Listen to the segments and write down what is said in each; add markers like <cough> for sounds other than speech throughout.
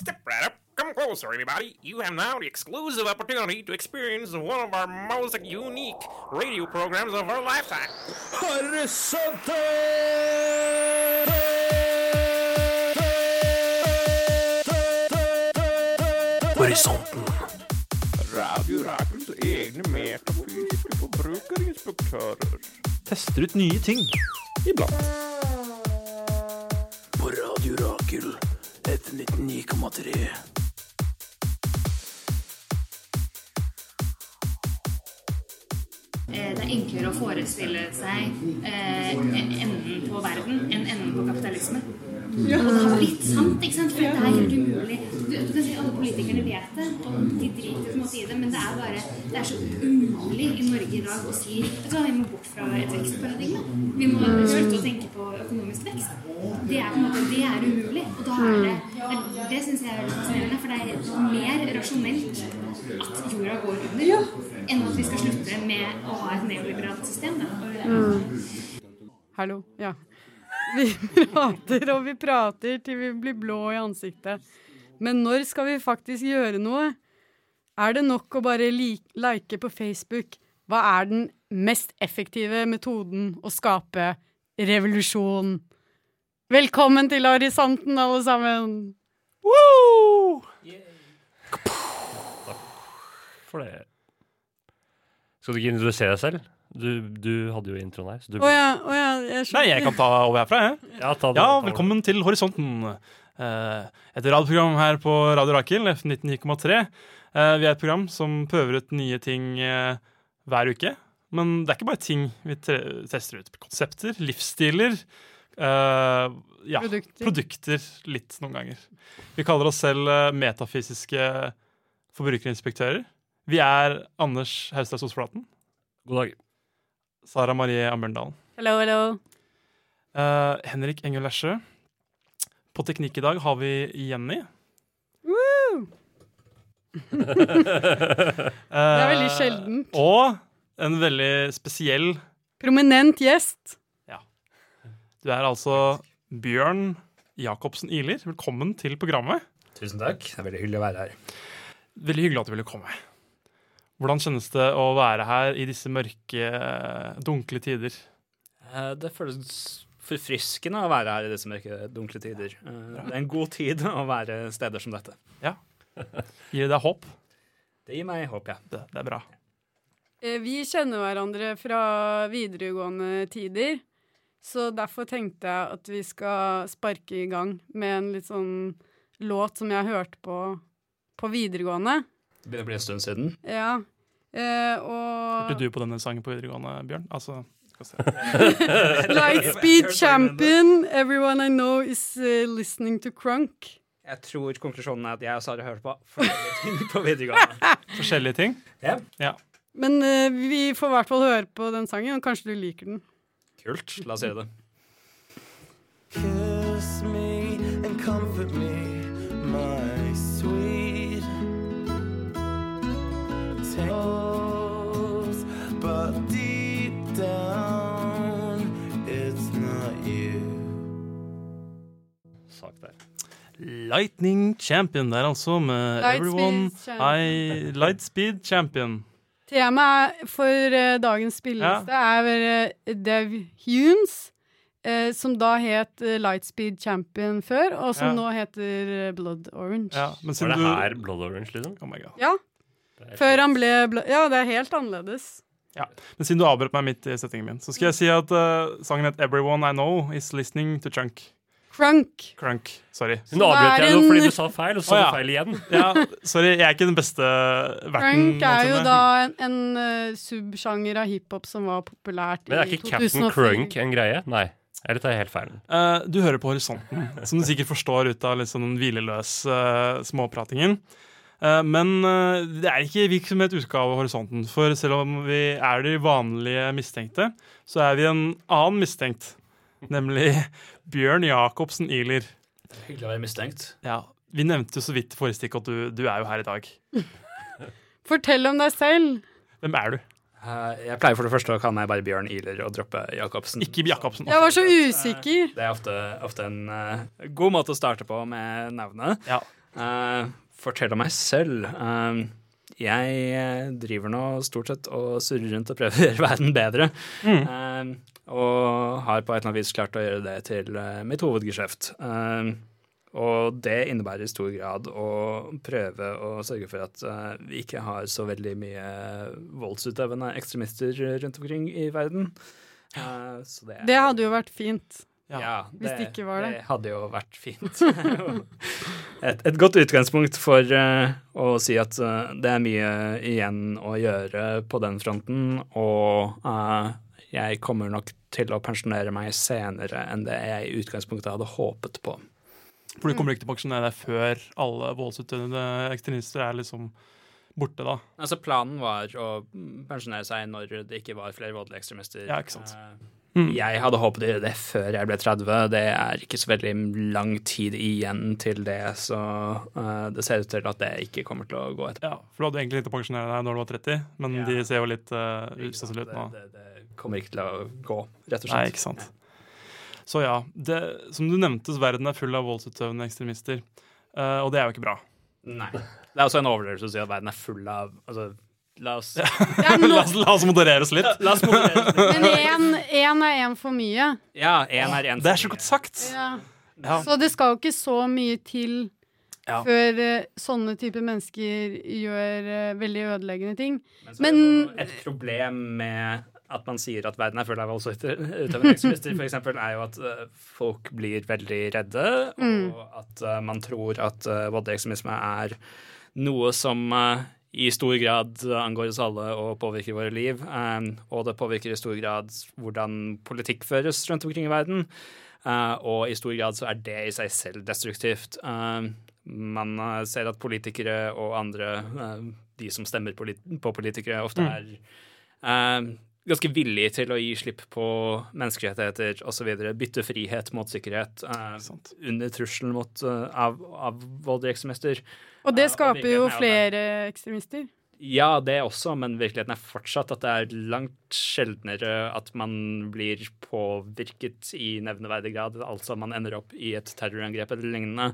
Step right up. Come closer, everybody. You have now the exclusive opportunity to experience one of our most unique radio programs of our lifetime. Horisonten. Radio Rakels egne metafysiske forbrukerinspektører. Tester ut nye ting. Iblant. På Radio Rakel. FM 99,3. Eh, Det er enklere å forestille seg eh, enden på verden enn enden på kapitalisme. Og det har litt sant, ikke sant? For det er helt umulig. Du, du kan si Alle politikerne vet det, og de driter på en måte i det, men det er bare Det er så umulig i Norge i dag å si Vet du hva, vi må bort fra et vekstparadigme. Vi må slutte å tenke på økonomisk vekst. Det er på en måte Det er umulig. Og da er det Det, det syns jeg er veldig fascinerende, for det er mer rasjonelt at jorda går under, enn at vi skal slutte med å ha et neoliberalt system. Da. Hallo. Ja. Vi prater og vi prater til vi blir blå i ansiktet. Men når skal vi faktisk gjøre noe? Er det nok å bare like på Facebook? Hva er den mest effektive metoden å skape revolusjon? Velkommen til horisonten, alle sammen! Woo! for det. Skal du ikke introdusere deg selv? Du, du hadde jo introen her. Så du, Å ja, å ja, jeg Nei, jeg kan ta over herfra, jeg. Ja, ta det, Ja, ta det. velkommen til Horisonten. Eh, Et radioprogram her på Radio Rakel, F19,3. Eh, Vi er et program som prøver ut nye ting eh, hver uke. Men det er ikke bare ting vi tre tester ut. Konsepter, livsstiler. Eh, ja, Produkter. produkter litt noen ganger. Vi kaller oss selv eh, metafysiske forbrukerinspektører. Vi er Anders Haustad Sosflaten. God dag. Sara Marie Ambjørndalen. Hello, hello. Uh, Henrik Engel Lesjø. På teknikk i dag har vi Jenny. Woo! <laughs> det er veldig sjeldent. Og en veldig spesiell Prominent gjest. Du er altså Bjørn Jacobsen Iler. Velkommen til programmet. Tusen takk. Det er veldig hyggelig å være her. Veldig hyggelig at du ville komme. Hvordan kjennes det å være her i disse mørke, dunkle tider? Eh, Det føles forfriskende å være her i disse mørke, dunkle tider. Eh, Det er en god tid å være steder som dette. Ja. Gir det deg håp? Det gir meg håp, ja. Det, det er bra. Eh, Vi kjenner hverandre fra videregående tider, så derfor tenkte jeg at vi skal sparke i gang med en litt sånn låt som jeg hørte på på videregående. Det ble en stund siden. Ja. Eh, og Hørte du på denne sangen på videregående, Bjørn? Altså. <laughs> Lightspeed Champion, everyone I know is uh, listening to crunk. Jeg tror konklusjonen er at jeg og Sara hører på forskjellige ting på videregående. <laughs> Forskjellige ting. Ja. Men uh, vi får i hvert fall høre på den sangen, og kanskje du liker den. Kult. La oss gjøre det. Kiss me and comfort me, my sweet. Tales, but deep down, it's not you. Sak der. Lightning Champion der, altså, med Lightspeed Everyone Champion. I Lightspeed Champion. Temaet for uh, dagens spilleliste er uh, Dev Hunes, uh, som da het eh, Lightspeed Champion før, og som Ja. nå heter eh, Blood Orange. Ja, men Var det du her Blood Orange, liksom? Oh my god. Ja, før han ble blo Ja, det er helt annerledes. Men siden du avbrøt meg midt i settingen min, så skal jeg si at eh, sangen het 'Everyone I Know Is Listening to Chunk'. Crunk. Crunk. Sorry. Hun det avbrøt deg nå en- fordi du sa feil, og så oh, ja. feil igjen. <laughs> Ja, sorry, jeg er ikke den beste verten. Crunk er jo da en, en uh, subsjanger av hiphop som var populært Men er ikke Captain 2004. Crunk en greie? Nei. Eller tar jeg helt feil? Uh, du hører på Horisonten, som du sikkert forstår ut av litt sånn den hvileløse uh, småpratingen. Eh, men eh, det er ikke virksomhet utgave av Horisonten. For selv om vi er de vanlige mistenkte, så er vi en annen mistenkt. Nemlig Bjørn Jacobsen Ihler. Hyggelig å være mistenkt. Ja, vi nevnte jo så vidt i forrige stikk at du, du er jo her i dag. <laughs> Fortell om deg selv. Hvem er du? Uh, Jeg pleier for det første å kalle meg bare Bjørn Ihler og droppe Jacobsen. Ikke Jacobsen. Jeg var så usikker. Det er ofte, ofte en uh, god måte å starte på med navnet. Ja. Uh, fortell om meg selv. Eh, jeg eh, driver nå stort sett og surrer rundt og prøver å gjøre verden bedre. Eh, og har på et eller annet vis klart å gjøre det til eh, mitt hovedgeskjeft. Og det innebærer i stor grad å prøve å sørge for at vi ikke har så veldig mye voldsutøvende ekstremister rundt omkring i verden. Så det, Det hadde jo vært fint. Ja, hvis det ikke var det. Det hadde jo vært fint. <laughs> et, et godt utgangspunkt for uh, å si at uh, det er mye igjen å gjøre på den fronten, og uh, jeg kommer nok til å pensjonere meg senere enn det jeg i utgangspunktet hadde håpet på. For du kommer ikke til å pensjonere deg før alle voldsutøvende ekstremister er liksom borte, da. Altså Planen var å pensjonere seg når det ikke var flere voldelige ekstremister. Ja, ikke sant. Eh, Mm. Jeg hadde håpet å gjøre det før jeg ble 30. Det er ikke så veldig lang tid igjen til det, så uh, det ser ut til at det ikke kommer til å gå etterpå. Ja, For du hadde egentlig tenkt å pensjonere deg når du var 30, men Ja. de ser jo litt uh, Ikke ut nå. Det, det, det kommer ikke til å gå, rett og slett. Nei, ikke sant. Så ja, det, som du nevnte, så verden er full av voldsutøvende ekstremister. Uh, og det er jo ikke bra. Nei. Det er også en overdrivelse å si at verden er full av altså, La oss, er <laughs> la, oss, la oss moderere oss litt. la oss moderere oss litt. men én er én for mye. Ja, én er én Det er så godt sagt. Ja. Ja. Så det skal jo ikke så mye til Ja. før eh, sånne typer mennesker gjør eh, veldig ødeleggende ting. Men, så er Men- et problem med at man sier at verden er full av voldsutøvende ekstremister, for eksempel, er jo at eh, folk blir veldig redde, og at eh, man tror at uh, voldelig ekstremisme er noe som i stor grad angår oss alle og påvirker våre liv. eh, og det påvirker i stor grad hvordan politikk føres rundt omkring i verden. eh, og i stor grad så er det i seg selv destruktivt. Eh, man ser at politikere og andre, de som stemmer på politikere, ofte er eh, ganske villige til å gi slipp på menneskerettigheter osv. Bytte frihet mot sikkerhet under trusselen mot, av, av voldelige ekstremister. Og det og skaper jo er flere ekstremister. Ja, det også, men virkeligheten er fortsatt at det er langt sjeldnere at man blir påvirket i nevneverdig grad, altså man ender opp i et terrorangrep eller lignende,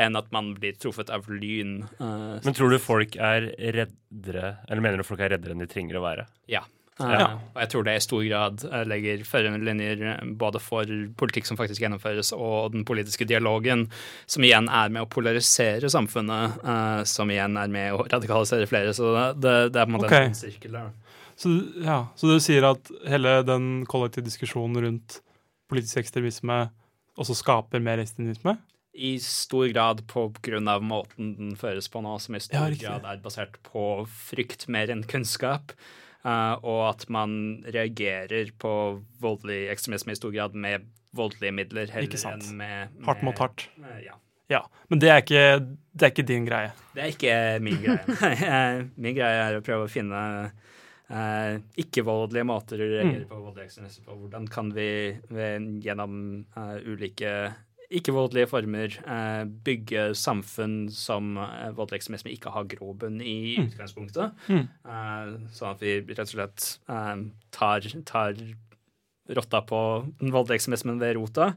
enn at man blir truffet av lyn. eh, Men tror du folk er reddere, eller mener du folk er reddere enn de trenger å være? Ja. Ja. Og jeg tror det i stor grad eh, legger førende linjer eh, både for politikk som faktisk gjennomføres, og den politiske dialogen, som igjen er med å polarisere samfunnet, eh, som igjen er med å radikalisere flere. Så det, det er på en måte okay. en sirkel der. Så, ja, så du sier at hele den kollektive diskusjonen rundt politisk ekstremisme også skaper mer ekstremisme? I stor grad på grunn av måten den føres på nå, som i stor Ja, grad er basert på frykt mer enn kunnskap. Eh, og at man reagerer på voldelig ekstremisme i stor grad med voldelige midler heller enn med, med Hardt mot hardt. eh, Ja. Ja. Men det er ikke, det er ikke din greie. Det er ikke min greie. <laughs> min greie er å prøve å finne eh, ikke-voldelige måter å reagere Mm. på voldelig ekstremisme på. Hvordan kan vi ved, gjennom eh, ulike ikke-voldelige former eh, bygge samfunn som uh, voldelig ekstremisme ikke har grobunn i Mm. utgangspunktet. Mm. Eh, sånn at vi rett og slett eh, tar, tar rotta på den voldelige ekstremismen ved rota.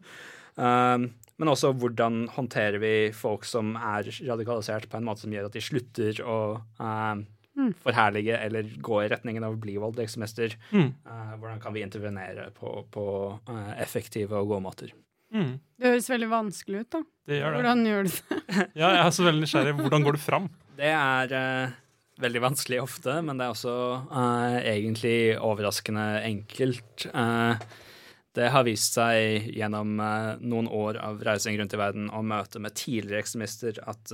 Eh, men også hvordan håndterer vi folk som er radikalisert på en måte som gjør at de slutter å eh, Mm. forherlige eller gå i retningen av å bli ekstremister. Mm. Eh, hvordan kan vi intervenere på, på eh, effektive og gode måter? Mm. Det høres veldig vanskelig ut, da. Det gjør det. Hvordan gjør du det? <laughs> Ja, jeg er så veldig nysgjerrig. Hvordan går du fram? Det er uh, veldig vanskelig ofte, men det er også uh, egentlig overraskende enkelt. Uh, det har vist seg gjennom noen år av reising rundt i verden og møte med tidligere ekstremister at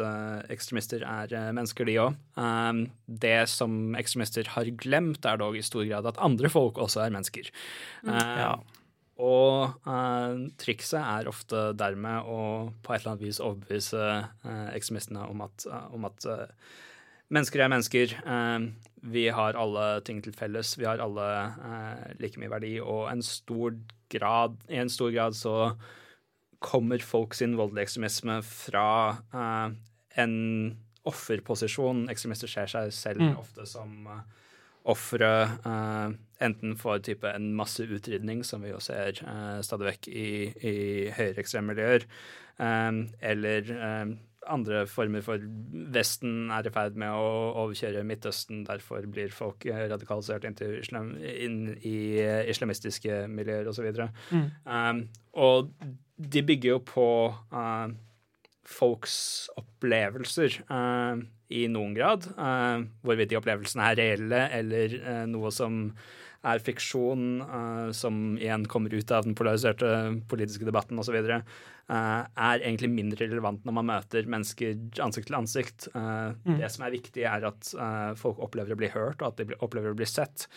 ekstremister er mennesker, de òg. det som ekstremister har glemt, er dog i stor grad at andre folk også er mennesker. Mm. Ja. Og eh, trikset er ofte dermed å på et eller annet vis overbevise eh, ekstremistene om at, eh, om at eh, mennesker er mennesker. eh, vi har alle ting til felles. Vi har alle eh, like mye verdi. Og en stor grad, i en stor grad så kommer folk sin voldelige ekstremisme fra eh, en offerposisjon. Ekstremister ser seg selv Mm. ofte som uh, ofre, uh, enten for type en masseutrydning, som vi jo ser uh, stadig vekk i, i høyreekstreme miljøer, eh, eller eh, andre former for Vesten er i ferd med å overkjøre Midtøsten. Derfor blir folk eh, radikalisert inn, islam, inn i eh, islamistiske miljøer osv. Mm. Um, og de bygger jo på uh, folks opplevelser uh, i noen grad. Uh, hvorvidt de opplevelsene er reelle eller uh, noe som er fiksjon, uh, som igjen kommer ut av den polariserte politiske debatten osv., uh, er egentlig mindre relevant når man møter mennesker ansikt til ansikt. Uh, Det som er viktig, er at folk opplever å bli hørt, og at de opplever å bli sett.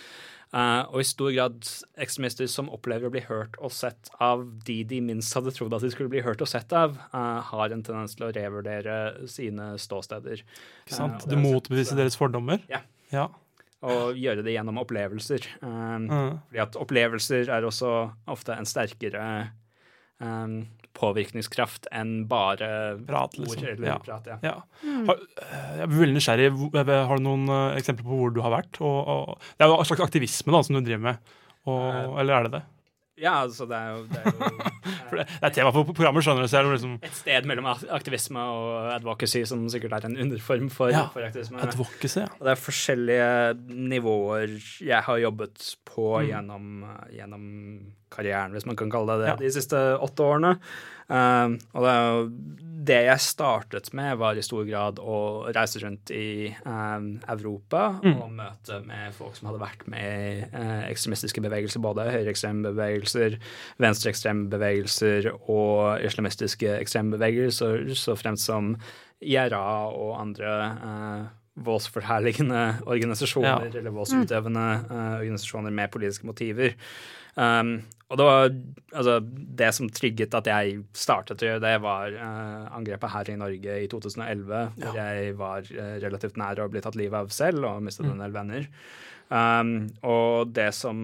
Uh, og i stor grad ekstremister som opplever å bli hørt og sett av de de minst hadde trodd at de skulle bli hørt og sett av, uh, har en tendens til å revurdere sine ståsteder. Ikke sant? Og Du motbeviser deres fordommer. Ja. Ja. Og gjøre det gjennom opplevelser. Um, Mm. fordi at opplevelser er også ofte en sterkere um, påvirkningskraft enn bare Prat, liksom. ord eller Ja. prat. Ja. Ja. Har, eh, jeg er veldig nysgjerrig. Har du noen eh, eksempler på hvor du har vært? Og, og, det er jo en slags aktivisme da, som du driver med. Og, eller er det det? Ja, altså det er jo, det er jo <laughs> det, det er tema for programmet, skjønner du. Liksom et sted mellom aktivisme og advocacy som sikkert er en underform for, Ja, for aktivisme. advocacy. Ja. Og det er forskjellige nivåer jeg har jobbet på Mm. gjennom, gjennom karrieren, hvis man kan kalle det det, Ja. de siste åtte årene. Um, og det, det jeg startet med, var i stor grad å reise rundt i um, Europa Mm. og møte med folk som hadde vært med i eh, ekstremistiske bevegelser, både høyreekstreme bevegelser, venstreekstreme bevegelser og islamistiske ekstreme bevegelser, så fremt som IRA og andre eh, voldsforherligende organisasjoner, eller voldsutøvende eh, organisasjoner med politiske motiver. Um, og det var altså Det som trigget at jeg startet å gjøre det, var uh, angrepet her i Norge i 2011, hvor jeg var uh, relativt nær å bli tatt livet av selv og mistet en del venner. Um, og det som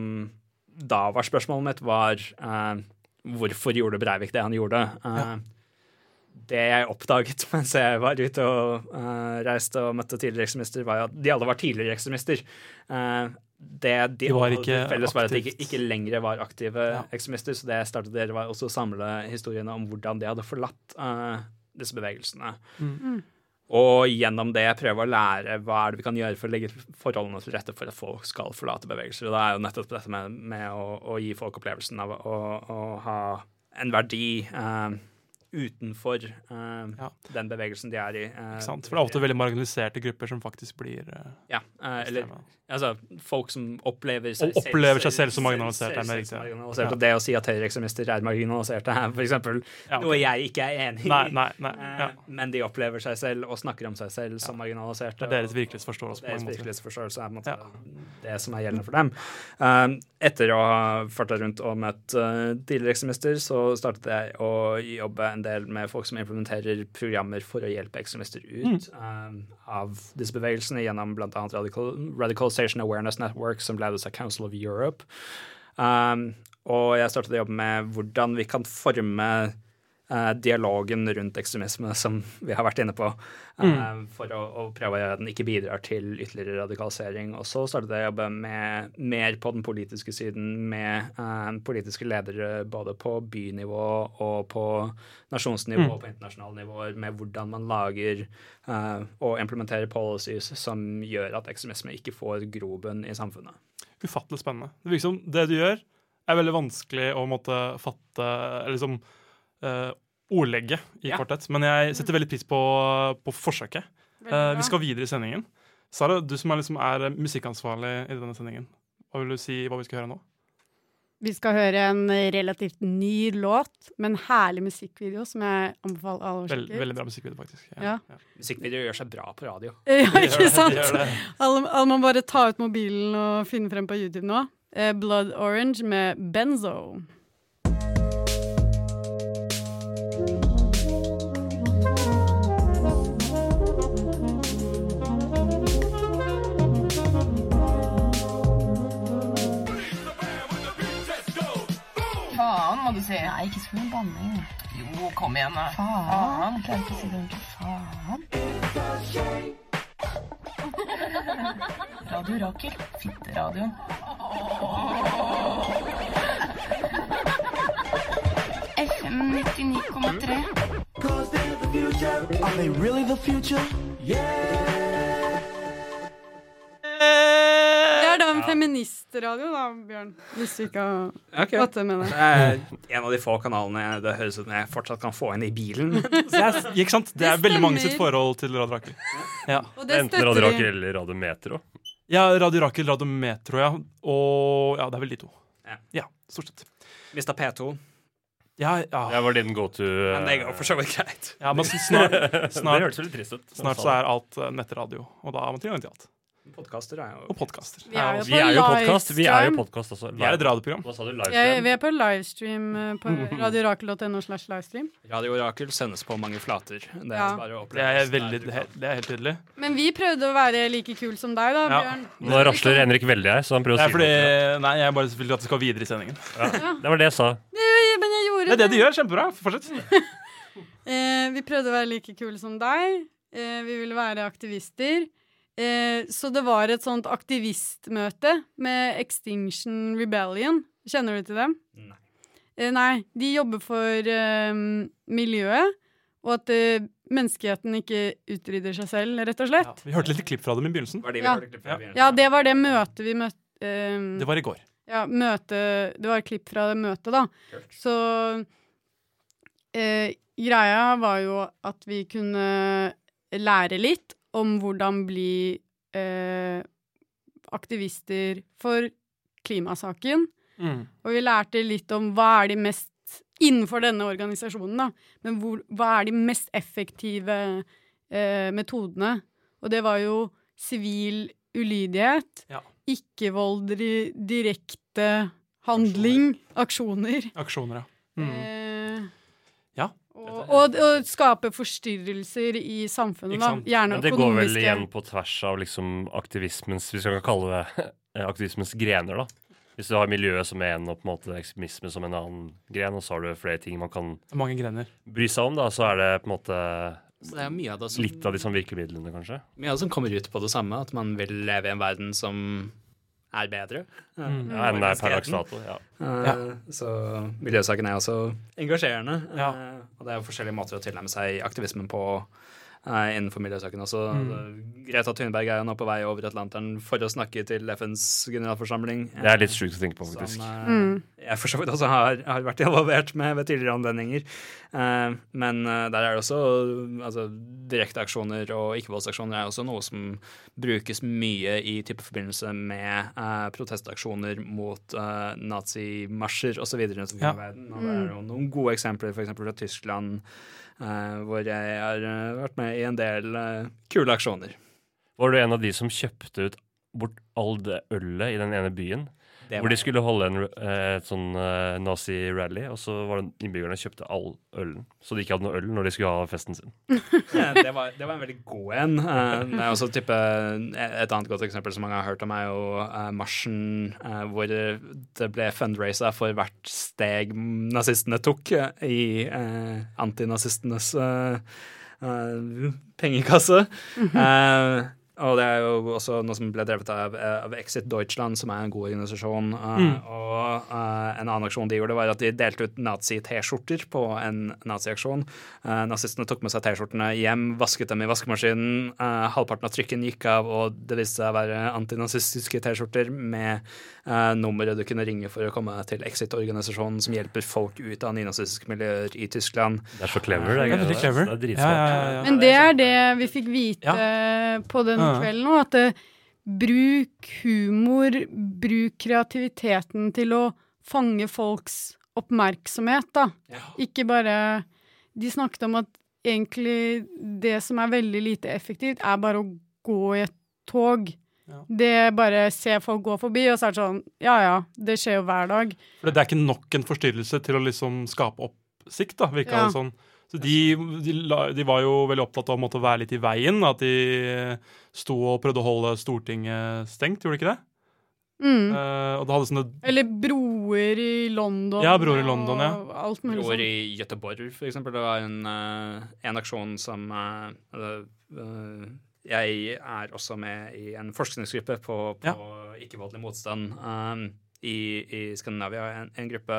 da var spørsmålet mitt, var uh, hvorfor gjorde Breivik det han gjorde? Ja. Det jeg oppdaget <laughs> mens jeg var ute og reiste og møtte tidligere ekstremister, var at de alle var tidligere ekstremister. Det de, De var ikke felles, var at de ikke, ikke lenger var aktive Ja. ekstremister. Så det jeg startet dere var også å samle historiene om hvordan de hadde forlatt uh, disse bevegelsene. Mm. Og gjennom det prøve å lære hva er det vi kan gjøre for å legge forholdene til rette for at folk skal forlate bevegelser. Og det er jo nettopp dette med, med å, å gi folk opplevelsen av å, å ha en verdi eh, utenfor eh, Ja. den bevegelsen de er i. eh, Ikke sant? For det er ofte veldig marginaliserte grupper som faktisk blir eh, ja, eh, eller. Altså, folk som opplever seg, Og opplever seg selv som marginaliserte, er selv- selv som riktig. marginaliserte. Ja. Og det å si at høyreekstremister er marginaliserte, er eksempel Ja, noe jeg ikke er enig i. Nei, nei, nei. Eh, Ja. Men de opplever seg selv og snakker om seg selv som marginaliserte. Det er deres virkelighetsforståelse på deres virkelighetsforståelse er på en måte det som er gjeldende for dem. Um, etter å ha farta rundt og møtt uh, tidligere ekstremister, så startet jeg å jobbe en del med folk som implementerer programmer for å hjelpe ekstremister ut um, av disse bevegelsene, gjennom bl.a. Radical, Radicalization Awareness Network, som ledes av Council of Europe. Um, og jeg startet å jobbe med hvordan vi kan forme dialogen rundt ekstremisme, som vi har vært inne på, mm. for å, å prøve å gjøre den ikke bidrar til ytterligere radikalisering. Og så startet jeg å jobbe med, mer på den politiske siden, med eh, politiske ledere både på bynivå og på nasjonsnivå og på internasjonale nivåer, med hvordan man lager eh, og implementerer policies som gjør at ekstremisme ikke får grobunn i samfunnet. Ufattelig spennende. Det virker som det du gjør, er veldig vanskelig å måtte fatte Eller liksom eh, ordlegge i Ja. korthet. Men jeg setter veldig pris på, på forsøket. Uh, vi skal videre i sendingen. Sara, du som er, liksom, er musikkansvarlig i denne sendingen. Hva vil du si hva vi skal høre nå? Vi skal høre en relativt ny låt med en herlig musikkvideo som jeg anbefaler alle å Vel, sjekke ut. veldig bra musikkvideo, faktisk. Ja. Musikkvideoer gjør seg bra på radio. <laughs> Ja, ikke sant? Alle, alle må bare ta ut mobilen og finne frem på YouTube nå. Eh, Blood Orange med Benzo. Må du si. Nei, ikke så mye banning. Jo, kom igjen, da. Faen. Klarer ikke å si det ordentlig. Faen. Radio Rakel. Fitteradioen. FM 99,3. Are they really the future? Yeah. Feministradio, da, Bjørn. Hvis du ikke har okay. fått det med deg. Det er en av de få kanalene jeg, det høres ut som jeg fortsatt kan få inn i bilen. <laughs> Det er, ikke sant? Det er Det veldig mange sitt forhold til Radio Rakel. Ja. Enten Radio Rakel eller Radio Metro. ja, Radio Rakel, Radio Metro, ja. Og ja, det er vel de to. Ja. Ja, stort sett. Mista P2. Ja, ja. Det var din go to Uh, det går for så vidt greit. ja men snart, <laughs> Det snart, hørtes veldig trist ut. snart så er alt eh, nettradio, og da har man tilgang til alt. Podkaster er jo Og podkaster. Vi er jo Vi er jo podkast. Vi er jo podkast også. Vi er et radioprogram. Hva sa du? Livestream? vi er på livestream eh, på <laughs> radiorakel.no slash livestream. Radio Orakel sendes på mange flater. Det er Ja. bare å Det er, veldig, det er- helt tydelig. Men vi prøvde å være like kul som deg, da, Ja. Bjørn. Nå rasler Henrik veldig her, så han prøver å si fordi noe. Nei, jeg bare vil at det skal videre i sendingen. Det var det jeg sa. Men jeg gjorde Det er det du gjør. Kjempebra. Fortsett. <laughs> Eh, vi prøvde å være like kule som deg. Eh, vi ville være aktivister. Eh, så det var et sånt aktivistmøte med Extinction Rebellion. Kjenner du til dem? Nei. Eh, nei. De jobber for eh, miljøet, og at eh, menneskeheten ikke utrydder seg selv, rett og Ja, slett. vi hørte litt klipp fra dem i begynnelsen. Var det vi Ja. hørte klipp fra begynnelsen? Ja, det var det møtet vi møtte eh, Det var i går. Ja, møte Det var et klipp fra det møtet, da. Kjørt. Så eh, greia var jo at vi kunne lære litt om hvordan bli eh, aktivister for klimasaken. Mm. Og vi lærte litt om hva er de mest Innenfor denne organisasjonen, da. Men hvor, hva er de mest effektive eh, metodene? Og det var jo sivil ulydighet, Ja. ikke-vold, di- direkte handling, aksjoner. Aksjoner, ja. Mm. Eh. Og, og, og skape forstyrrelser i samfunnet, da. Gjerne Men det går vel igjen på tvers av liksom aktivismens Hvis vi kan kalle det <laughs> eh, aktivismens grener, da. Hvis du har miljøet som en og på en måte ekstremisme som en annen gren, og så har du flere ting man kan Mange grener. bry seg om, da, så er det på en måte det er mye av det som, litt av de sånne virkemidlene, kanskje. mye av det som kommer ut på det samme, at man vil leve i en verden som er bedre. Mm. Ja, enn det er per dags dato. Ja. Eh, Så miljøsaken er også engasjerende. Ja. eh, Og det er jo forskjellige måter å tilnærme seg aktivismen på innenfor miljøsaken også. Mm. Greta Thunberg er jo nå på vei over Atlanteren for å snakke til FNs generalforsamling. Det er litt sjukt å tenke på, faktisk. Som, Mm. jeg for så vidt også har, har vært involvert med ved tidligere anledninger. Eh, men eh, der er det også altså, Direkte aksjoner og ikke-voldsaksjoner er også noe som brukes mye i type forbindelse med eh, protestaksjoner mot uh, nazimarsjer osv. rundt omkring Ja. i verden. Og det er jo noen gode eksempler, f.eks. fra Tyskland, eh, hvor jeg har eh, vært med i en del eh, kule aksjoner. Var du en av de som kjøpte ut bort all det ølet i den ene byen? Det Hvor de skulle holde en eh, et sånn eh, nazi-rally, og så var det innbyggerne kjøpte all ølen. Så de ikke hadde noe øl når de skulle ha festen sin. <laughs> Det, var, det var en veldig god en. Eh, det er også type, et annet godt eksempel som mange har hørt om, er jo eh, marsjen eh, hvor det ble fundraisa for hvert steg nazistene tok i antinazistenes eh, eh, pengekasse. Eh, og det er jo også noe som ble drevet av, av Exit Deutschland, som er en god organisasjon. Mm. Og eh, en annen aksjon de gjorde, var at de delte ut nazi-T-skjorter på en naziaksjon. Uh, nazistene tok med seg T-skjortene hjem, vasket dem i vaskemaskinen. Eh, halvparten av trykken gikk av, og det viste seg å være antinazistiske T-skjorter med eh, nummeret du kunne ringe for å komme til Exit-organisasjonen som hjelper folk ut av nynazistiske miljøer i Tyskland. Det er så clever. Det, Det er Det er Ja, dritsmart. ja, ja, ja. Men det er det vi fikk vite på den Ja. kvelden nå, at det, bruk humor, bruk kreativiteten til å fange folks oppmerksomhet, da. Ikke bare De snakket om at egentlig det som er veldig lite effektivt, er bare å gå i et tog. Ja. Det bare se folk gå forbi, og så er det sånn Ja ja, det skjer jo hver dag. For det er ikke nok en forstyrrelse til å liksom skape oppsikt, da, virka Ja. det sånn. Så de, de, de var jo veldig opptatt av å måtte være litt i veien. At de sto og prøvde å holde Stortinget stengt, gjorde de ikke det? Mm. Uh, og det hadde sånne Eller broer i London. Ja, broer i London, ja. Alt mulig Broer sånn. i Göteborg, for eksempel. Det var en, eh, en aksjon som eh, Jeg er også med i en forskningsgruppe på, på ikke-voldelig motstand. Um, i, i Skandinavia. En, en gruppe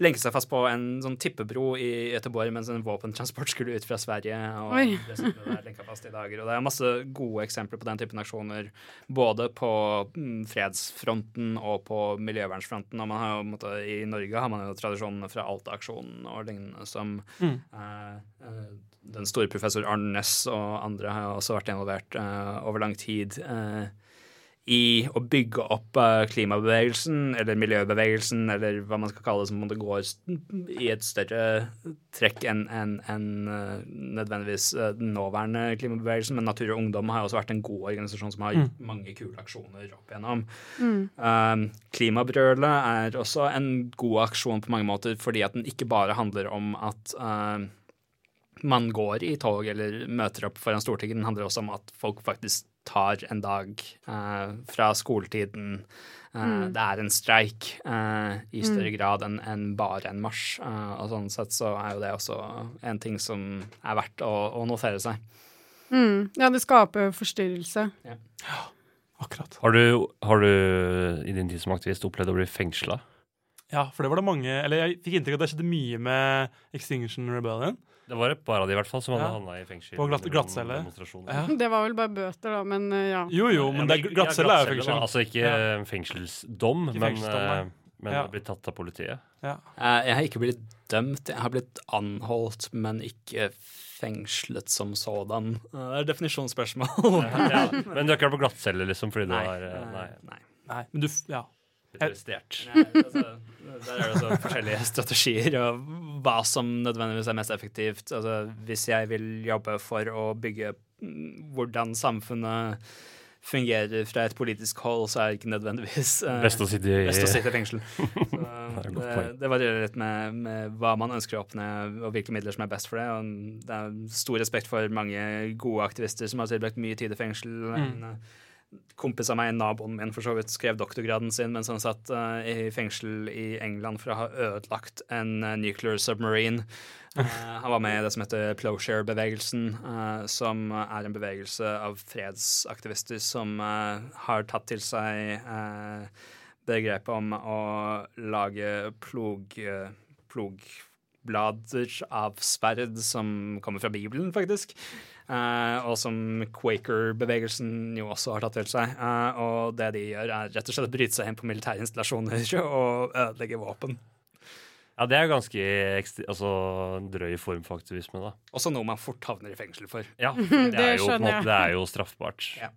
lenket seg fast på en sånn tippebro i Göteborg mens en våpentransport skulle ut fra Sverige. og Oi. det der lenket fast i dager. Og det er masse gode eksempler på den typen aksjoner, både på mm, fredsfronten og på miljøvernsfronten. Og man har måte, I Norge har man jo tradisjonene fra Alta-aksjonen og lignende som Mm. eh, eh, den store professor Arne Næss og andre har også vært involvert eh, over lang tid eh, i å bygge opp eh, klimabevegelsen, eller miljøbevegelsen, eller hva man skal kalle det, som om det går i et større trekk enn en, enn, eh, nødvendigvis eh, den nåværende klimabevegelsen. Men Natur og Ungdom har også vært en god organisasjon som har gjort mange kule aksjoner opp igjennom. Um, Klimabrølet er også en god aksjon på mange måter, fordi at den ikke bare handler om at um, man går i tog eller møter opp foran Stortinget. Den handler også om at folk faktisk tar en dag eh, fra skoletiden. Eh, Det er en streik eh, i større grad enn en bare en marsj. Eh, og sånn sett så er jo det også en ting som er verdt å, å notere seg. Mm. Ja, det skaper forstyrrelse. Ja, <gasps> Akkurat. Har du, har du i din tid som aktivist opplevd å bli fengsla? Ja, for det var det mange Eller jeg fikk inntrykk av at det skjedde mye med Extinction Rebellion. Det var et par av de i hvert fall som hadde Ja. havna i fengsel. På glatt- glattcelle. Ja. Det var vel bare bøter, da, men eh, ja. Jo, jo, men det er glattcelle er jo fengsel. da. Altså ikke Ja. fengselsdom, Ikke men, fengselsdom, eh, men Ja. blitt tatt av politiet. Ja. Eh, Jeg har ikke blitt dømt, jeg har blitt anholdt, men ikke fengslet som sådan. Det er definisjonsspørsmål. ja. <laughs> Men du har ikke vært på glattcelle, liksom, fordi du har Nei. nei. Nei, men du Ja. Blitt. Nei, altså, der er det så <laughs> forskjellige strategier og hva som nødvendigvis er mest effektivt. Altså, hvis jeg vil jobbe for å bygge mm, hvordan samfunnet fungerer fra et politisk hold, så er det ikke nødvendigvis eh, Best å sitte i best å sitte i fengsel. <laughs> Så, det, poeng. det varierer litt med, med hva man ønsker å oppnå, og hvilke midler som er best for det. Og det er stor respekt for mange gode aktivister som har tilbrakt mye tid i fengsel. En eh, kompis av meg, naboen min, for så vidt, skrev doktorgraden sin mens han satt uh, i fengsel i England for å ha ødelagt en uh, nuclear submarine. Uh, han var med i det som heter Plowshare-bevegelsen, som er en bevegelse av fredsaktivister som har tatt til seg begrepet om å lage plog, plogblader av sverd som kommer fra Bibelen, faktisk. Eh, og som Quaker-bevegelsen jo også har tatt til seg. Eh, og det de gjør, er rett og slett å bryte seg inn på militære installasjoner <laughs> og ødelegge våpen. Ja, det er ganske ekstri- altså, drøy form for aktivisme, da. Også noe man fort havner i fengsel for. Ja, det <laughs> Det er jo, skjønner måte, jeg. det er jo straffbart. Ja.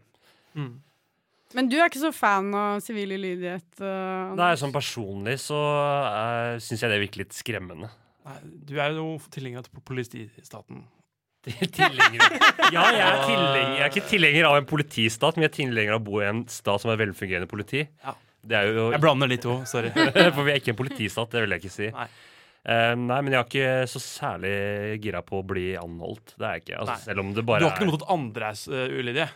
Mm. <laughs> Men du er ikke så fan av sivil ulydighet? Uh, Nei, Anders? sånn personlig så uh, syns jeg det virker litt skremmende. Nei, du er jo tilhenger av politistaten. Tilhenger Ja, jeg er, tilhenger, jeg er ikke tilhenger av en politistat, men jeg er tilhenger av å bo i en stat som er velfungerende politi. Ja. Det er jo Jeg blander de to, sorry. <laughs> For vi er ikke en politistat, det vil jeg ikke si. Nei. Uh, nei, men jeg er ikke så særlig gira på å bli anholdt. Det er jeg ikke. Altså, selv om det bare Du har ikke noe er mot at andre er uh, ulydige?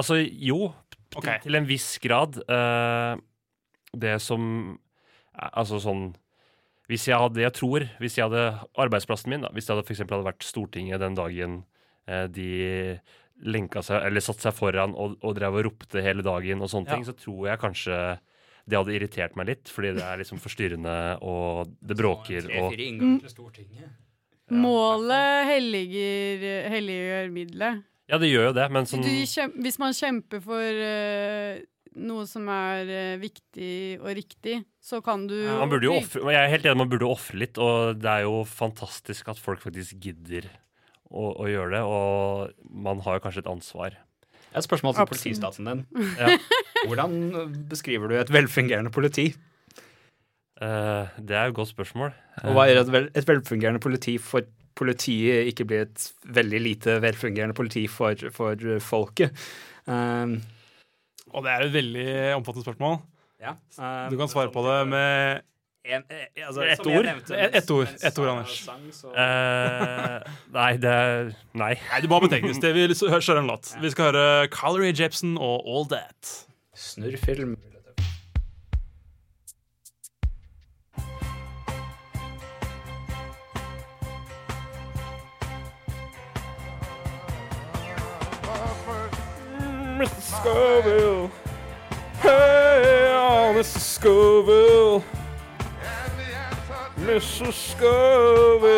Altså, jo, Okay. til, til en viss grad. Uh, det som Altså sånn Hvis jeg hadde Jeg tror hvis jeg hadde arbeidsplassen min, da, hvis jeg hadde eksempel hadde vært Stortinget den dagen eh, de lenka seg, eller satt seg foran og, og drev og ropte hele dagen og sånne Ja. ting, så tror jeg kanskje det hadde irritert meg litt, fordi det er liksom forstyrrende, og det bråker og til Stortinget. Målet helliger, helliggjør middelet. Ja, det gjør jo det, men sånn hvis man kjemper for eh, noe som er eh, viktig og riktig, så kan du Man burde jo offre, jeg er helt enig, man burde ofre litt, og det er jo fantastisk at folk faktisk gidder å, å gjøre det, og man har jo kanskje et ansvar. Et spørsmål til politistaten din. Ja. <laughs> Hvordan beskriver du et velfungerende politi? Uh, det er et godt spørsmål. Og hva gjør et, vel, et velfungerende politi for politiet ikke blir et veldig lite velfungerende politi for, for folket? Um, Og det er et veldig omfattende spørsmål. ja. um, Du kan svare på det med en, eh, altså, Ett ord? Ett- et ord. et ord, Anders. sang, så- Eh, nei, det er Nei. Nei, det må betegnes. Det Vi kjører en låt. Vi skal høre Calorie Jepsen og All That. Snurrfilm. Mr. Scoville. Hey, oh, Mr. Scoville. Mr. Scoville.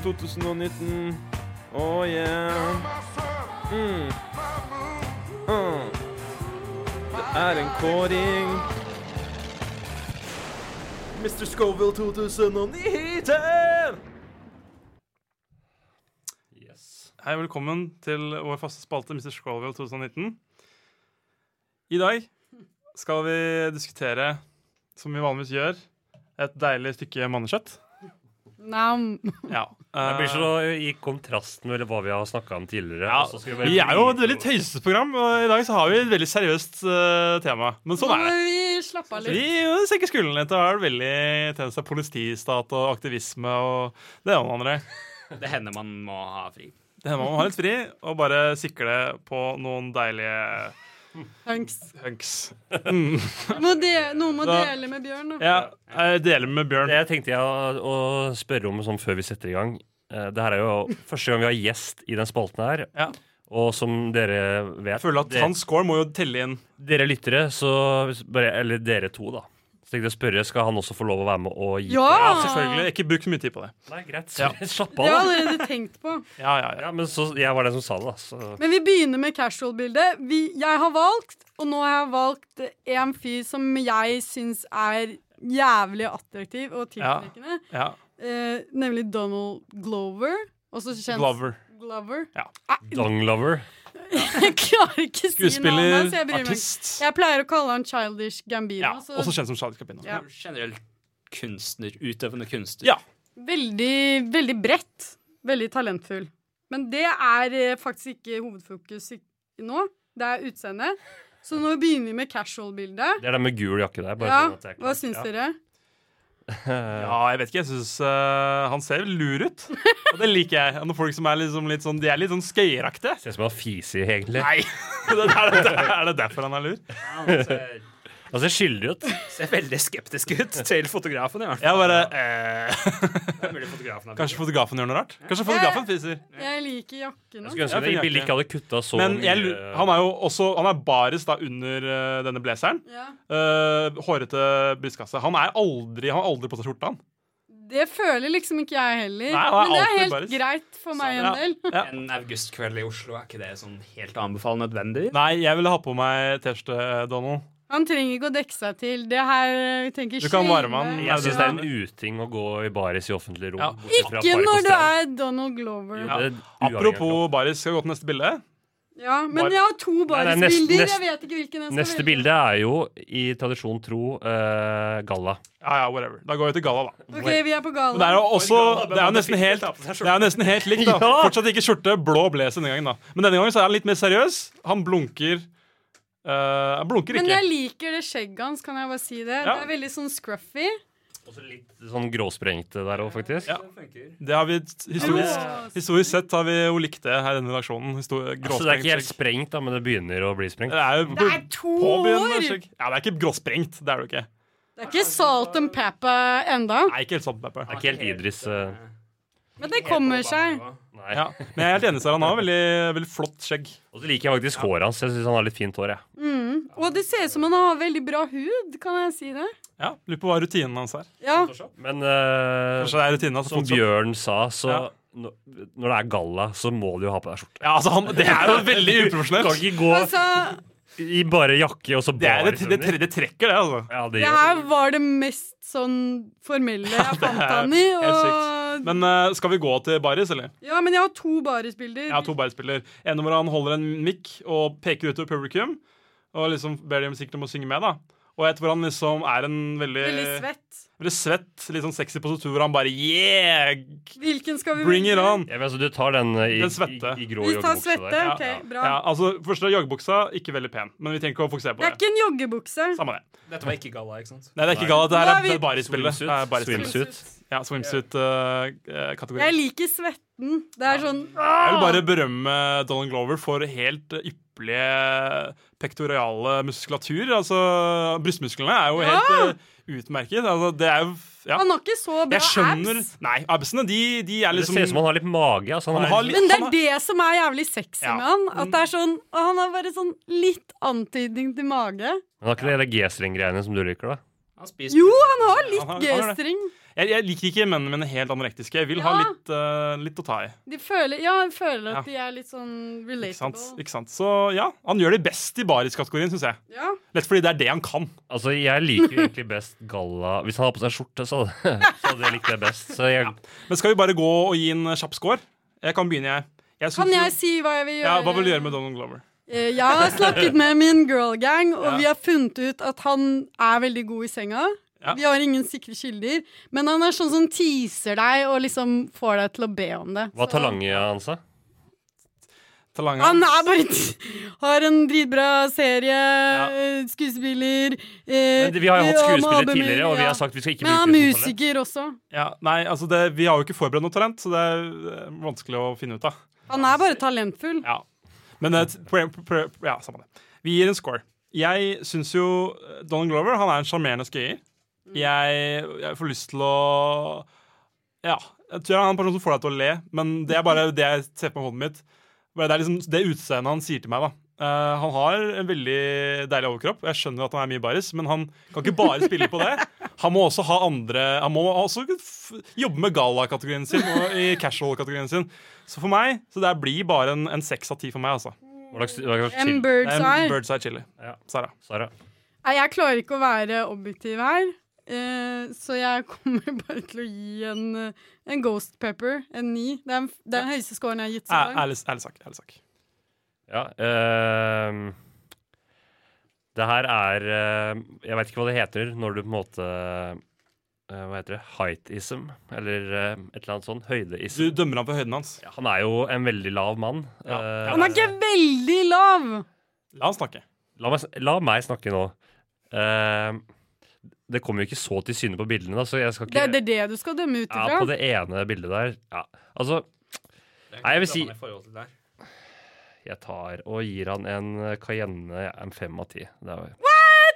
2019. Oh yeah. Mm. Uh. Det er en kåring. Mr. Scoville 2019. Hei, velkommen til vår faste spalte Mr. Scrollwell 2019. I dag skal vi diskutere, som vi vanligvis gjør, et deilig stykke mannekjøtt. Nam. Ja. Det blir eh, så i kontrast med hva vi har snakka om tidligere. ja, og så skal vi vi er jo et veldig veldig tøysesprogram, og i dag så har vi et veldig seriøst uh, tema. Men sånn er det. Vi slapper av Vi litt. Vi senker skuldrene litt Det er veldig tendens til politistat og aktivisme og det ene og det andre. Det hender man må ha fri. Det hender man må ha litt fri og bare sikle på noen deilige Hunks. hunks. Mm. Må de, noen må Da- dele med Bjørn, da. Ja, jeg deler med Bjørn. Det tenkte jeg å, å spørre om sånn før vi setter i gang. Eh, Det her er jo første gang vi har gjest i den spalten her. Ja. Og som dere vet Jeg føler at hans score må jo telle inn. Dere lyttere, så bare, Eller dere to, da. Tenkte jeg spørre, Skal han også få lov å være med og gi Ja! Ja, selvfølgelig. Ikke bruk så mye tid på det. Nei, greit. Ja. <laughs> Slapp Det har av, jeg allerede tenkt på. <laughs> Ja, ja, ja. Ja, men så, jeg var den som sa det, da. Så. Men vi begynner med casual-bildet. Jeg har valgt, og nå har jeg valgt en fyr som jeg syns er jævlig attraktiv og tiltrekkende. ja. Eh, nemlig Donald Glover. Også kjent Glover. Glover. Ja. Donglover. <laughs> Jeg klarer ikke å si navnet Skuespiller, hans. Jeg, bryr meg ikke. artist. jeg pleier å kalle han Childish Gambino. Ja, så også kjent som Charlie Capino. Ja. Generelt kunstner, utøvende kunstner. Ja. veldig, veldig bredt. Veldig talentfull. Men det er eh, faktisk ikke hovedfokus i, nå. Det er utseendet. Så nå begynner vi med casual-bildet. Det er den med gul jakke der. Bare Ja, sånn at jeg er hva syns Ja. dere? Ja, <laughs> jeg vet ikke. Jeg syns han ser lur ut. Og det liker jeg. Når folk som er liksom litt sånn De er litt sånn skøyeraktige. Ser ut som han fiser, egentlig. Nei! <laughs> Det er, det, er det derfor han er lur? Han ser, Han ser skyldig ut. ser veldig skeptisk ut til fotografen, i hvert fall. Jeg bare eh, fotografen Kanskje fotografen gjør noe rart? Kanskje fotografen fiser? Jeg liker jakken Jeg skulle ønske det bildet ikke hadde kutta så Men jeg, mye. han er jo også Han er baris da under uh, denne blazeren. Ja. Uh, hårete brystkasse. Han er aldri Han har aldri på seg skjorta, han. Det føler liksom ikke jeg heller. Nei, Men det er helt baris. greit for meg en Ja. del. Ja. En augustkveld i Oslo, er ikke det sånn helt å anbefale nødvendig? Nei, jeg ville ha på meg T-skjorte, Donald. Han trenger ikke å dekke seg til. Det her vi tenker Du kan varme han. Jeg syns det er en uting å gå i baris i offentlig rom. Ja. Ikke når du er Donald Glover. Jo, Ja, er Apropos baris, skal vi gå til neste bilde? Ja, Men Bar- jeg har to barisbilder. Jeg vet ikke hvilken jeg skal Neste velge. bilde er jo, i tradisjon tro, uh, galla. Ja, ja, whatever. Da går vi til galla, da. OK, vi er på gala. Men det er jo også Det er jo nesten helt Det er nesten helt likt, da. <laughs> Fortsatt ikke skjorte, blå blazer denne gangen, da. Men denne gangen så er han litt mer seriøs. Han blunker eh, Han blunker Men jeg liker det skjegget hans, kan jeg bare si det. Ja. Det er veldig sånn scruffy. Også litt sånn gråsprengte der òg, faktisk. Ja. Det har vi historisk, historisk sett har vi jo likt det her i denne versjonen. Histor Altså, det er ikke helt skjegg. sprengt, da, men det begynner å bli sprengt. Det er jo Det er to år! skjegg. Ja, det er ikke gråsprengt. Det er det jo ikke. Det er ikke salt and pepper enda. Nei, ikke helt salt and pepper. Det er ikke helt Idris Uh... Men det kommer seg. Nei. Ja. Men jeg er helt enig, Sara. Han har veldig, veldig flott skjegg. Og så liker jeg faktisk håret hans. Jeg syns han har litt fint hår. Jeg. Mm. Og det ser ut som han har veldig bra hud, kan jeg si det? Ja, Lurer på hva rutinen hans er. Ja. Men eh, Kanskje det er rutinen hans. som fortsatt- Bjørn sa, så Ja. når, når det er galla, så må du jo ha på deg skjorte. Ja, altså han, Det er jo veldig Kan uprofesjonelt. ikke gå Altså, i bare jakke og så Det, er, bare det, det, det trekker, det, altså. Ja, det det gjør her var det mest sånn formelle jeg fant han i. helt Og... Men uh, skal vi gå til baris, eller? Ja, men jeg har to barisbilder. Jeg har to barisbilder. En hvor han holder en mikk og peker utover publikum. Og liksom ber dem sikkert om å synge med, da. Og et hvor han liksom er en veldig Veldig svett. veldig svett, litt sånn sexy positur hvor han bare Yeah! Hvilken skal vi Bring it on! Ja, men altså, du tar den eh, i, Den svette. i, i grå Vi tar svette. der. OK, bra. Ja, altså, Første joggebuksa, ikke veldig pen, men vi trenger ikke å fokusere på Det Det er ikke en joggebukse. Samme det. Dette var ikke galla, ikke sant? Nei, det er ikke galla. Det her er er, vi- det er. Det er barisspillet. Swimsuit. Ja, swimsuit-kategori. Jeg liker svetten. Det er sånn Jeg vil bare berømme Donald Glover for helt ypperlige pektoriale muskulatur. Altså, brystmusklene er jo helt uh, utmerket. Altså, det er jo ja. Han har ikke så bra Jeg skjønner abs. Nei, absene, de, de er Det liksom ser ut som han har litt mage. Altså, han Han har litt- Men det han er har- det som er jævlig sexy Ja. med han. At det er sånn, og Han har bare sånn litt antydning til mage. han har ikke de G-string-greiene som du liker, da. Han spiser Jo, han har litt Han har-. G-string. jeg, jeg liker ikke mennene mine helt anorektiske. Jeg vil ha litt, uh, litt å ta i. De føler, ja, jeg føler Ja. at de er litt sånn Ikke sant? ikke sant? Så ja, han gjør det best i bariskategorien, syns jeg. Ja. Lett fordi det er det han kan. Altså, Jeg liker egentlig best galla Hvis han har på seg skjorte, så <laughs> så hadde jeg likt det best. Så jeg, Men skal vi bare gå og gi en kjapp score? Jeg kan begynne, jeg. jeg Kan jeg si hva jeg vil gjøre? ja, Hva vil du gjøre med Donald Glover? Eh, Jeg har snakket med min girl gang, og Ja. vi har funnet ut at han er veldig god i senga. Ja. Vi har ingen sikre kilder, men han er sånn som teaser deg og liksom får deg til å be om det. hva Så- tar lange hans, da? Han er bare t har en dritbra serie, ja. skuespiller eh, Men vi har jo hatt skuespiller tidligere, og vi har sagt vi skal ikke Men han bruke er det musiker også. Ja, nei, altså det, Vi har jo ikke forberedt noe talent, så det er eh, vanskelig å finne ut av. Han er bare talentfull. Ja. Men ja, samme det. Vi gir en score. Jeg syns jo eh, Donald Glover han er en sjarmerende skøyer. Jeg, jeg får lyst til å Ja. Jeg tror han er en person som får deg til å le, men det er bare det jeg ser på hodet mitt. Det er liksom det utseendet han sier til meg, da. Eh, han har en veldig deilig overkropp. Jeg skjønner at han er mye baris, men han kan ikke bare spille på det. Han må også ha andre Han må også jobbe med gala-kategorien sin og i casual-kategorien sin. Så for meg så det blir bare en, en seks av ti for meg, altså. En? Bird's en eye. bird's eye chili. Ja. Sara. Sara. Nei, jeg klarer ikke å være objektiv her. Uh, så jeg <laughs> kommer bare til å gi en, eh, en Ghost Pepper en ni. Det er, det er den høyeste scoren jeg har gitt så langt. Ærlig, ærlig sak. Ærlig sak. Ja. Uh, det her er uh, Jeg vet ikke hva det heter når du på en måte uh, Hva heter det? Heightism? Eller eh, et eller annet sånn. Høydeism. Du dømmer ham på høyden hans. Ja, han er jo en veldig lav mann. Ja. Han er ikke veldig lav! La han snakke. la, meg, la meg snakke nå. Eh, det kommer jo ikke så til syne på bildene, da, så jeg skal Det ikke er det, er det du skal dømme ut ifra? ja. På det ene bildet der Ja, altså Nei, jeg vil si- I forhold til deg. Jeg tar og gir han en eh, Cayenne en fem av ti. Jeg er-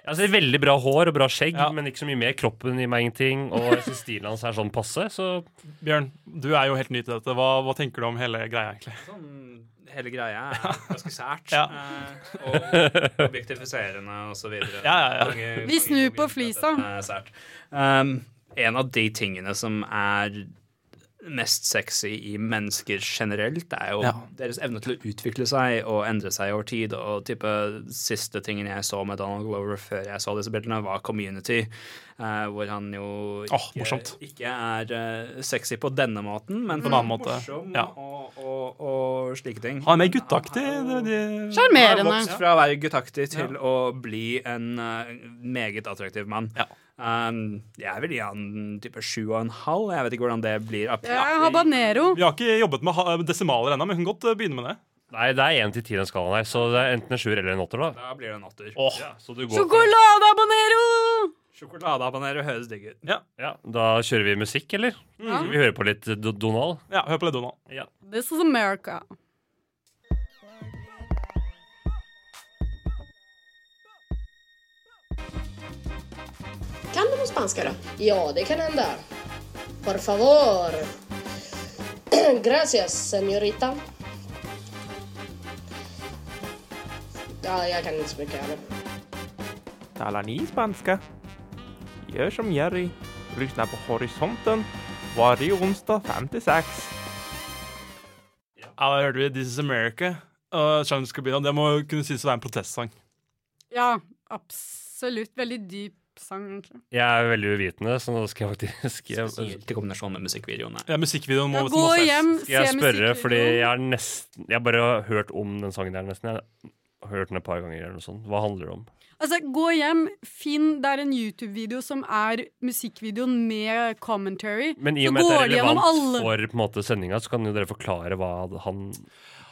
Altså, veldig bra hår og bra skjegg, Ja. men ikke så mye mer. Kroppen gir meg ingenting. Og jeg synes stilen hans er sånn passe, så Bjørn, du er jo helt ny til dette. Hva, hva tenker du om hele greia, egentlig? Sånn, hele greia er ganske sært. <laughs> Ja. eh, og objektifiserende og så videre. Ja, ja, ja. Mange- Vi snur på flisa. Um, en av de tingene som er mest sexy i mennesker generelt, det er jo Ja. deres evne til å utvikle seg og endre seg over tid. Og type siste tingen jeg så med Donald Glover før jeg så disse bildene, var Community. eh, hvor han jo ikke, oh, ikke er uh, sexy på denne måten, men På en annen måte, morsom ja. og, og, og slike ting. Han er mer guttaktig. det- Han har Sjarmerende. vokst fra å være guttaktig til å bli en uh, meget attraktiv mann. Ja. Um, jeg vil gi han type sju og en halv. Jeg vet ikke hvordan det blir. Ja, habanero. Vi har ikke jobbet med desimaler ennå, men vi kan godt eh, begynne med det. Nei, det er én til ti den skalaen her, så det er enten en sjuer eller en åtter, da. Da blir det en åtter. Oh, Ja, så du Sjokoladehabanero! Sjokoladehabanero høres digg ut. ja, Da kjører vi musikk, eller? Ja. Vi hører på litt Donald. Ja, hør på litt Donald. Ja. This is America. Kan du någon spanska då? Ja, det kan hända. Por favor. <clears throat> Gracias, señorita. Ja, jag kan inte så mycket heller. Talar ni spanska? Gör som Jerry. Lyssna på Horisonten varje onsdag 5 till 6. Ja, da hørte vi This Is America. Og Charles Scubino, det må kunne sies å være en protestsang. Ja, absolutt. Veldig dyp sang, egentlig. Jeg er veldig uvitende, så nå skal jeg faktisk jeg, Spesielt i kombinasjon med musikkvideoene. Ja, Musikkvideoen må Ja, gå hjem, Skal jeg se spørre, fordi jeg har nesten Jeg har bare hørt om den sangen der, nesten. Jeg har hørt den et par ganger, eller noe sånt. Hva handler det om? Altså, gå hjem, finn Det er en YouTube-video som er musikkvideoen med commentary. Men i og med at det går er de relevant alle- for på en måte, sendinga, så kan jo dere forklare hva han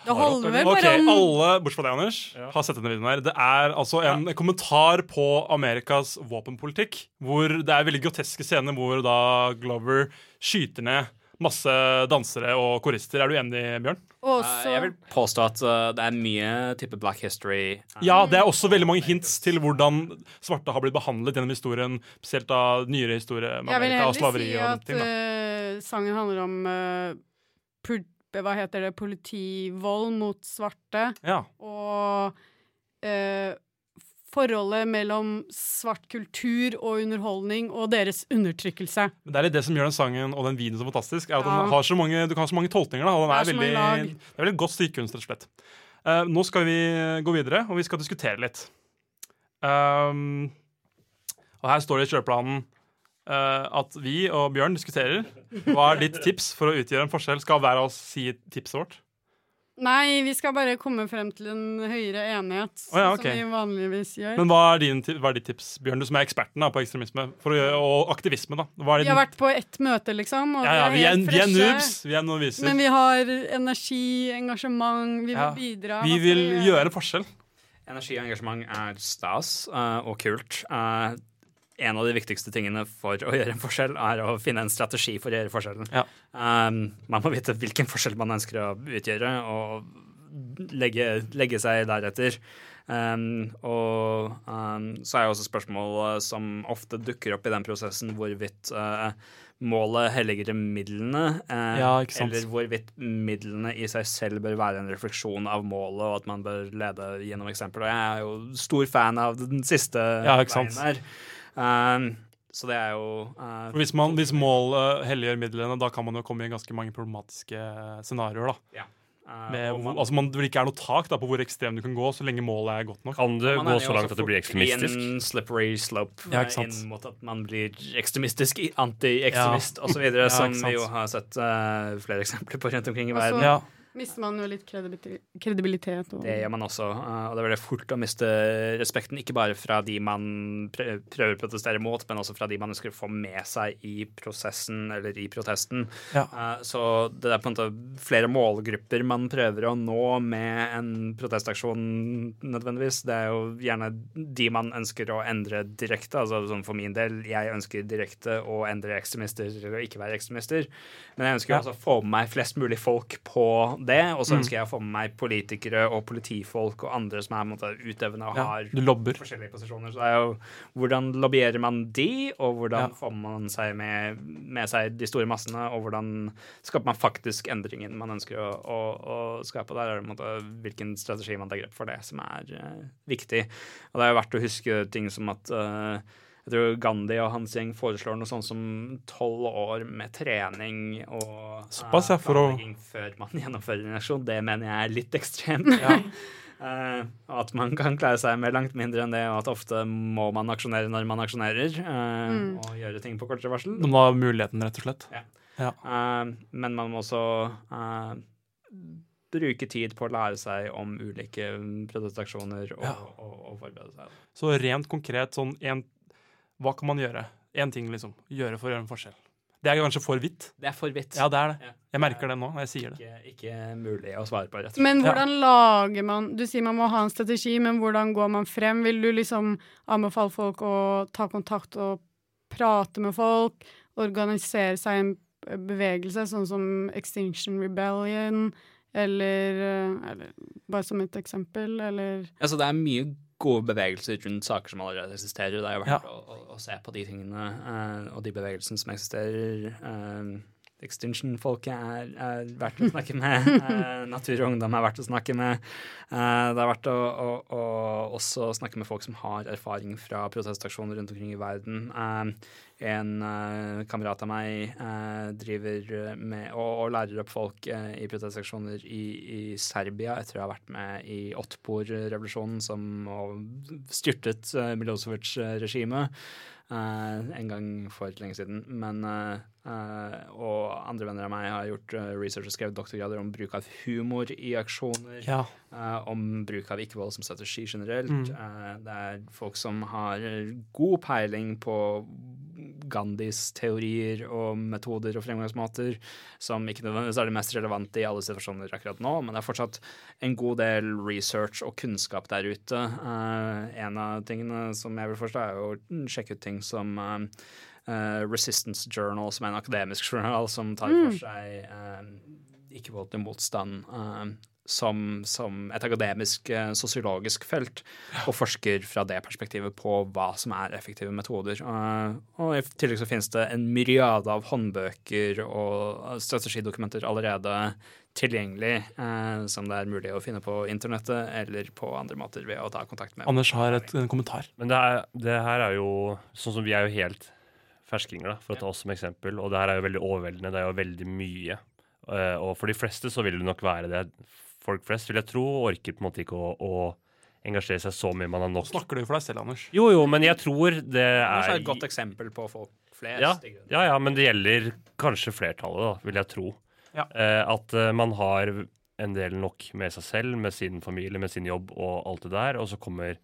Det holder vel Ok, bare om Alle, bortsett fra deg, Anders, har sett denne videoen her. Det er altså en kommentar på Amerikas våpenpolitikk, hvor det er veldig groteske scener hvor da Glover skyter ned masse dansere og korister. Er du enig, Bjørn? Også. jeg vil påstå at eh, det er mye type black history. Ja, det er også veldig mange hints til hvordan svarte har blitt behandlet gjennom historien, spesielt av nyere historie med Jeg vil Amerika og heller slaveri si og den at ting. Da. eh, sangen handler om eh, pul- hva heter det, politivold mot svarte. Ja. Og eh, forholdet mellom svart kultur og underholdning og deres undertrykkelse. Men det er litt det som gjør den sangen og den videoen så fantastisk. er at Ja. den har så mange, Du kan ha så mange tolkninger. da, og den Det er er veldig. Det er veldig godt stykkunst, rett og slett. Eh, nå skal vi gå videre, og vi skal diskutere litt. Um, og her står det i kjøreplanen at vi og Bjørn diskuterer. Hva er ditt tips for å utgjøre en forskjell? Skal hver av oss si tipset vårt? Nei, vi skal bare komme frem til en høyere enighet, oh, ja, okay. som vi vanligvis gjør. Men hva er, din, hva er ditt tips, Bjørn, du som er eksperten da, på ekstremisme for å gjøre, og aktivisme? da? Hva er Vi har vært på ett møte, liksom, og ja, ja, vi vi, er er, vi er noobs. Vi er noviser. Men vi har energi, engasjement, vi vil Ja. bidra. Vi vil gjøre? forskjell. Energi og engasjement er stas uh, og kult. Eh, en av de viktigste tingene for å gjøre en forskjell, er å finne en strategi for å gjøre forskjellen. Ja. Um, man må vite hvilken forskjell man ønsker å utgjøre, og legge, legge seg deretter. Um, og um, så er jo også spørsmålet som ofte dukker opp i den prosessen, hvorvidt uh, målet helliger midlene, eh, Ja, eller hvorvidt midlene i seg selv bør være en refleksjon av målet, og at man bør lede gjennom eksempel. Og jeg er jo stor fan av den siste Ja, veien der. Um, så det er jo uh, Hvis, man, hvis målet helliger midlene, da kan man jo komme i ganske mange problematiske scenarioer. da. Ja. Eh, Med, man- altså man, det ikke er noe tak da, på hvor ekstrem du kan gå, så lenge målet er godt nok. Kan det Man gå så langt også at det blir fort I ekstremistisk? en slippery slope Ja, ikke sant. inn mot at man blir ekstremistisk, anti-ekstremist Ja. osv., <laughs> Ja, som vi jo har sett uh, flere eksempler på rundt omkring i verden. så- verden. Ja. Mister man jo litt kredibilitet. Og, Det gjør man også, eh, og det er veldig fort å miste respekten, ikke bare fra de man prøver å protestere mot, men også fra de man ønsker å få med seg i prosessen eller i protesten. Ja. Eh, Så det er på en måte flere målgrupper man prøver å nå med en protestaksjon nødvendigvis. Det er jo gjerne de man ønsker å endre direkte. altså sånn For min del, jeg ønsker direkte å endre ekstremister eller ikke være ekstremister. Men jeg ønsker Ja. også å få med meg flest mulig folk på det, og så Mm. ønsker jeg å få med meg politikere og politifolk og andre som er måte, utøvende og har ja, forskjellige posisjoner. Så det er jo hvordan lobbyerer man de, og hvordan Ja. får man seg med, med seg de store massene, og hvordan skaper man faktisk endringen man ønsker å, å, å skape. Der er det måte hvilken strategi man tar grep for det, som er uh, viktig. Og det er jo verdt å huske ting som at eh, jeg tror Gandhi og hans gjeng foreslår noe sånt som tolv år med trening og Såpass, eh, ja, for å- før man <laughs> gjennomfører en aksjon. Det mener jeg er litt ekstremt. ja. Uh, <laughs> at man kan klare seg med langt mindre enn det, og at ofte må man aksjonere når man aksjonerer, Uh, Mm. og gjøre ting på kortere varsel. De har muligheten, rett og slett. Ja. Ja. Uh, men man må også eh, bruke tid på å lære seg om ulike protestaksjoner og, Ja. og, og forberede seg. Så rent konkret, sånn en, Hva kan man gjøre? Én ting, liksom. Gjøre for å gjøre en forskjell. Det er kanskje for vidt. Det er for vidt. Ja, det er det. Ja. Jeg merker det nå når jeg sier det. Ikke, ikke mulig å svare på, rett og slett. Men Ja. hvordan lager man Du sier man må ha en strategi, men hvordan går man frem? Vil du liksom anbefale folk å ta kontakt og prate med folk? Organisere seg i en bevegelse, sånn som Extinction Rebellion? Eller, eh, eller bare som et eksempel, eller Altså, det er mye gode bevegelser rundt saker som allerede eksisterer. Det er jo Ja. å, å, å se på de tingene eh, og de bevegelsene som eksisterer. Extinction-folket er, er verdt å snakke med. <laughs> Eh, Natur og Ungdom er verdt å snakke med. Eh, det er verdt å, å, å også snakke med folk som har erfaring fra protestaksjoner rundt omkring i verden. Eh, en kamerat av meg driver med og, og lærer opp folk i protestaksjoner i, i Serbia etter å ha vært med i Otpor-revolusjonen som styrtet Milosevic-regimet en gang for lenge siden. Men eh, eh, Og andre venner av meg har gjort eh, research og skrevet doktorgrader om bruk av humor i aksjoner. Ja. eh, om bruk av ikke-vold som strategi generelt. Mm. Eh, det er folk som har god peiling på Gandhis teorier og metoder og fremgangsmåter, som ikke nødvendigvis er det mest relevante i alle situasjoner akkurat nå, men det er fortsatt en god del research og kunnskap der ute. Eh, en av tingene som jeg vil forstå, er å sjekke ut ting som eh, eh, Resistance Journal, som er en akademisk journal som tar Mm. for seg uh, ikke-voldelig motstand eh, som, som et akademisk eh, sosiologisk felt, og forsker fra det perspektivet på hva som er effektive metoder. Eh, og i tillegg så finnes det en myriade av håndbøker og strategidokumenter allerede tilgjengelig, eh, som det er mulig å finne på internettet eller på andre måter ved å ta kontakt med. Anders har et, en kommentar. Men det, er, det her er jo sånn som vi er jo helt ferskinger, da, for å ta oss som eksempel. Og det her er jo veldig overveldende. Det er jo veldig mye. Eh, og for de fleste så vil det nok være det. Folk flest, vil jeg tro, orker på en måte ikke å, å engasjere seg så mye man har nok. Snakker du for deg selv, Anders? Jo, jo, men jeg tror det Anders er er et godt eksempel på folk flest. ja, ja, ja, men det gjelder kanskje flertallet, da, vil jeg tro. Ja. Eh, at eh, man har en del nok med seg selv, med sin familie, med sin jobb og alt det der, og så kommer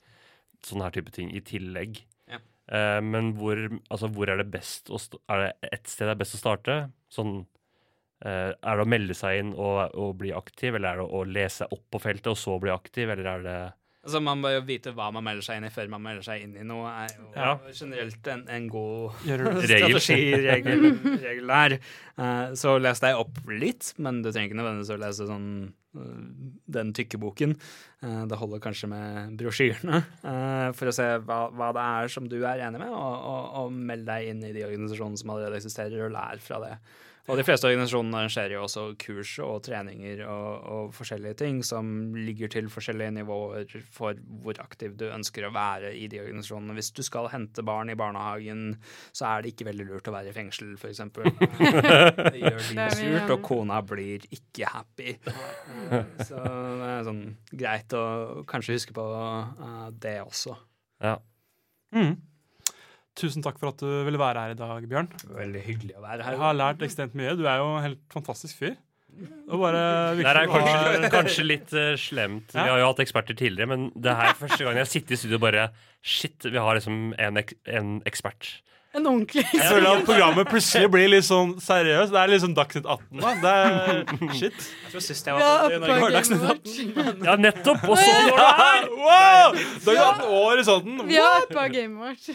sånne her type ting i tillegg. Ja. Eh, men hvor, altså, hvor er det best å st Er det ett sted det er best å starte? Sånn Er det å melde seg inn og, og bli aktiv, eller er det å lese opp på feltet og så bli aktiv, eller er det Altså, Man bør jo vite hva man melder seg inn i før man melder seg inn i noe. er jo Ja. generelt en, en god strategiregel regel der. Uh, så les deg opp litt, men du trenger ikke nødvendigvis å lese sånn eh, den tykke boken. Eh, det holder kanskje med brosjyrene eh, for å se hva, hva det er som du er enig med, og, og, og meld deg inn i de organisasjonene som allerede eksisterer, og lær fra det. Og de fleste organisasjonene arrangerer jo også kurs og treninger og, og forskjellige ting som ligger til forskjellige nivåer for hvor aktiv du ønsker å være i de organisasjonene. Hvis du skal hente barn i barnehagen, så er det ikke veldig lurt å være i fengsel, f.eks. <laughs> Det gjør er surt, og kona blir ikke happy. Så det er sånn greit å kanskje huske på eh, det også. Ja. Mm. Tusen takk for at du ville være her i dag, Bjørn. Veldig hyggelig å være her. Jeg har lært ekstremt mye. Du er jo en helt fantastisk fyr. <laughs> Det er kanskje, kanskje litt uh, slemt. Ja. Vi har jo hatt eksperter tidligere, men det her er første gang jeg sitter i studio og bare Shit, vi har liksom en, ek en ekspert. En ordentlig Jeg føler at programmet plutselig blir litt sånn seriøst. Det er liksom Dagsnytt 18, da. Det er shit. Jeg tror sist jeg var ja, Dagsnytt 18. Ja, nettopp! Og så går det her! Wow! Dagsnytt 18 og Horisonten. Vi har et par Game Watch.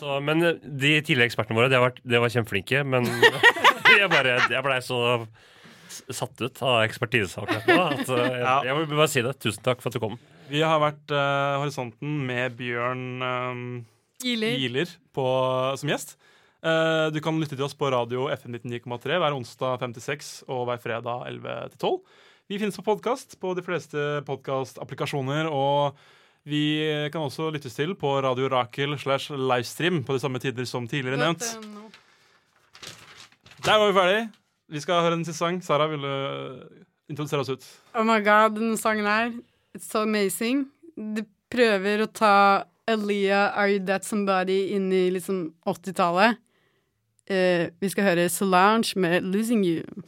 Så, men eh, de tidligere ekspertene våre, de har vært, de var kjempeflinke, men <laughs> jeg, bare, jeg blei så satt ut av ekspertise akkurat nå at eh, Ja. jeg vil bare si det. Tusen takk for at du kom. Vi har vært uh, Horisonten med Bjørn um, Giler, Giler på, som gjest. Uh, du kan lytte til oss på radio FM 99,3 hver onsdag 5-6 og hver fredag 11 til 12. Vi finnes på podkast på de fleste podkastapplikasjoner, og vi kan også lyttes til på Radio Rakel slash livestream på de samme tider som tidligere nevnt. Der var vi ferdig. Vi skal høre en siste sang. Sara, vil du introdusere oss ut? Oh my god, denne sangen her. It's so amazing. De prøver å ta Aaliyah, Are You That Somebody inn i liksom 80-tallet. Uh, vi skal høre Solange med 'Losing You'.